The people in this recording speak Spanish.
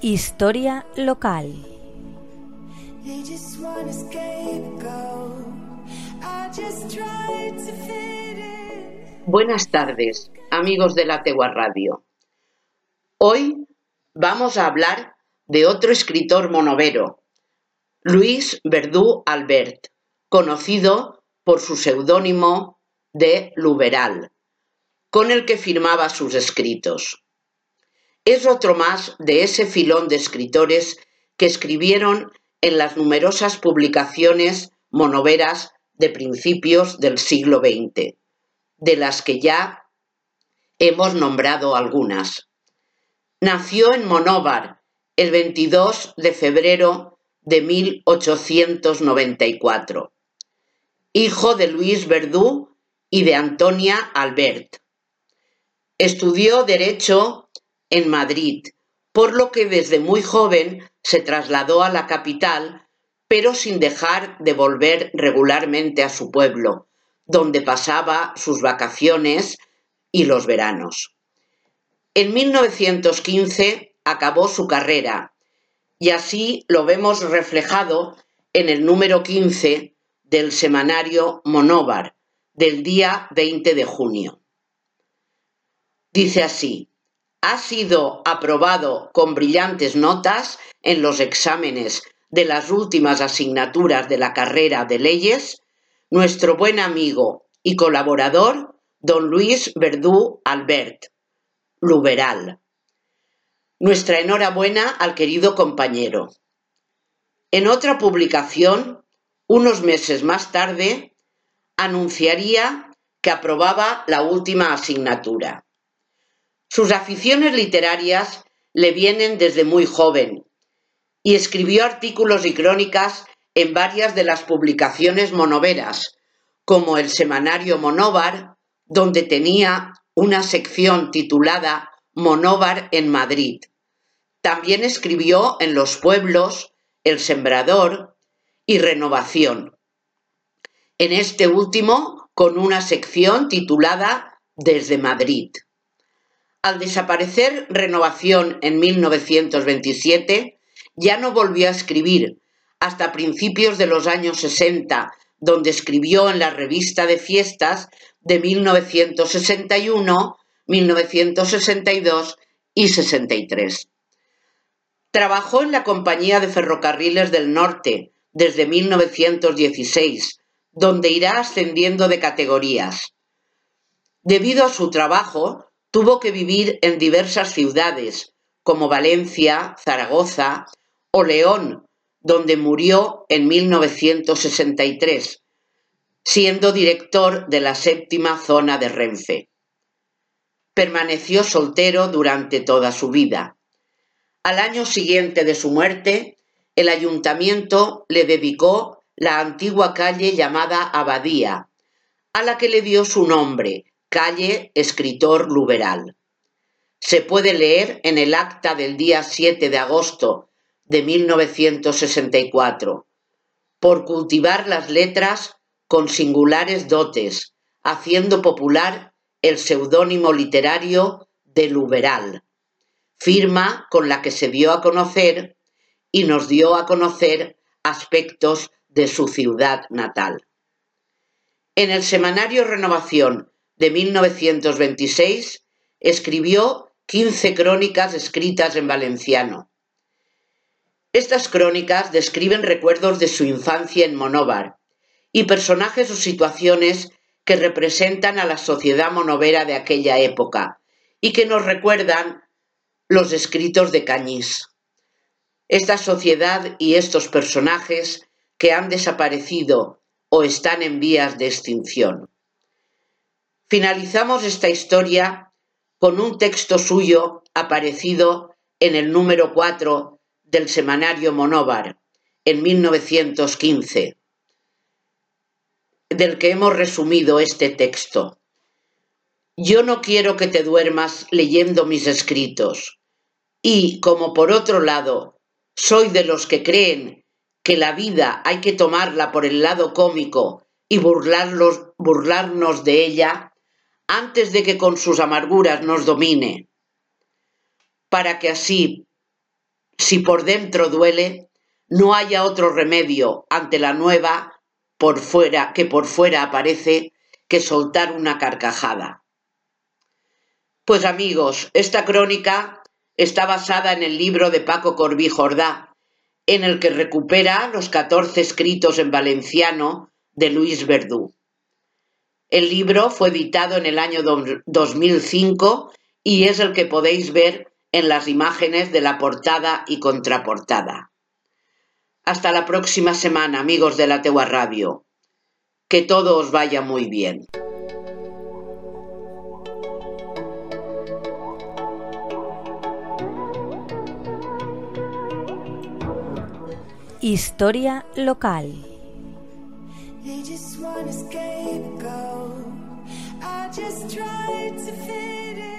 Historia local. Buenas tardes, amigos de la Tegua Radio. Hoy vamos a hablar de otro escritor monovero, Luis Verdú Albert, conocido por su seudónimo de Luberal, con el que firmaba sus escritos. Es otro más de ese filón de escritores que escribieron en las numerosas publicaciones monoveras de principios del siglo XX de las que ya hemos nombrado algunas. Nació en Monóvar el 22 de febrero de 1894, hijo de Luis Verdú y de Antonia Albert. Estudió Derecho en Madrid, por lo que desde muy joven se trasladó a la capital, pero sin dejar de volver regularmente a su pueblo, donde pasaba sus vacaciones y los veranos. En 1915 acabó su carrera y así lo vemos reflejado en el número 15 del semanario Monóvar del día 20 de junio. Dice así, ha sido aprobado con brillantes notas en los exámenes de las últimas asignaturas de la carrera de leyes nuestro buen amigo y colaborador, don Luis Verdú Albert, Luberal. Nuestra enhorabuena al querido compañero. En otra publicación, unos meses más tarde, anunciaría que aprobaba la última asignatura. Sus aficiones literarias le vienen desde muy joven y escribió artículos y crónicas en varias de las publicaciones monoveras, como el semanario Monóvar, donde tenía una sección titulada Monóvar en Madrid. También escribió en Los Pueblos, El Sembrador y Renovación. En este último, con una sección titulada Desde Madrid. Al desaparecer Renovación en 1927, ya no volvió a escribir, hasta principios de los años 60, donde escribió en la revista de fiestas de 1961, 1962 y 63. Trabajó en la Compañía de Ferrocarriles del Norte desde 1916, donde irá ascendiendo de categorías. Debido a su trabajo, tuvo que vivir en diversas ciudades, como Valencia, Zaragoza o León, donde murió en 1963, siendo director de la séptima zona de Renfe. Permaneció soltero durante toda su vida. Al año siguiente de su muerte, el ayuntamiento le dedicó la antigua calle llamada Abadía, a la que le dio su nombre, calle Escritor Luberal. Se puede leer en el acta del día 7 de agosto de 1964, por cultivar las letras con singulares dotes, haciendo popular el seudónimo literario de Luberal, firma con la que se dio a conocer y nos dio a conocer aspectos de su ciudad natal. En el semanario Renovación de 1926 escribió 15 crónicas escritas en valenciano, estas crónicas describen recuerdos de su infancia en Monóvar y personajes o situaciones que representan a la sociedad monovera de aquella época y que nos recuerdan los escritos de Cañís. Esta sociedad y estos personajes que han desaparecido o están en vías de extinción. Finalizamos esta historia con un texto suyo aparecido en el número 4 del semanario Monóvar en 1915, del que hemos resumido este texto. Yo no quiero que te duermas leyendo mis escritos. Y, como por otro lado, soy de los que creen que la vida hay que tomarla por el lado cómico y burlarlos, burlarnos de ella antes de que con sus amarguras nos domine, para que así si por dentro duele, no haya otro remedio ante la nueva por fuera que por fuera aparece que soltar una carcajada. Pues amigos, esta crónica está basada en el libro de Paco Corbí Jordá, en el que recupera los 14 escritos en valenciano de Luis Verdú. El libro fue editado en el año 2005 y es el que podéis ver en las imágenes de la portada y contraportada. Hasta la próxima semana, amigos de la Tegua Radio. Que todo os vaya muy bien. Historia local. They just want to scapegoat. I just tried to fit in.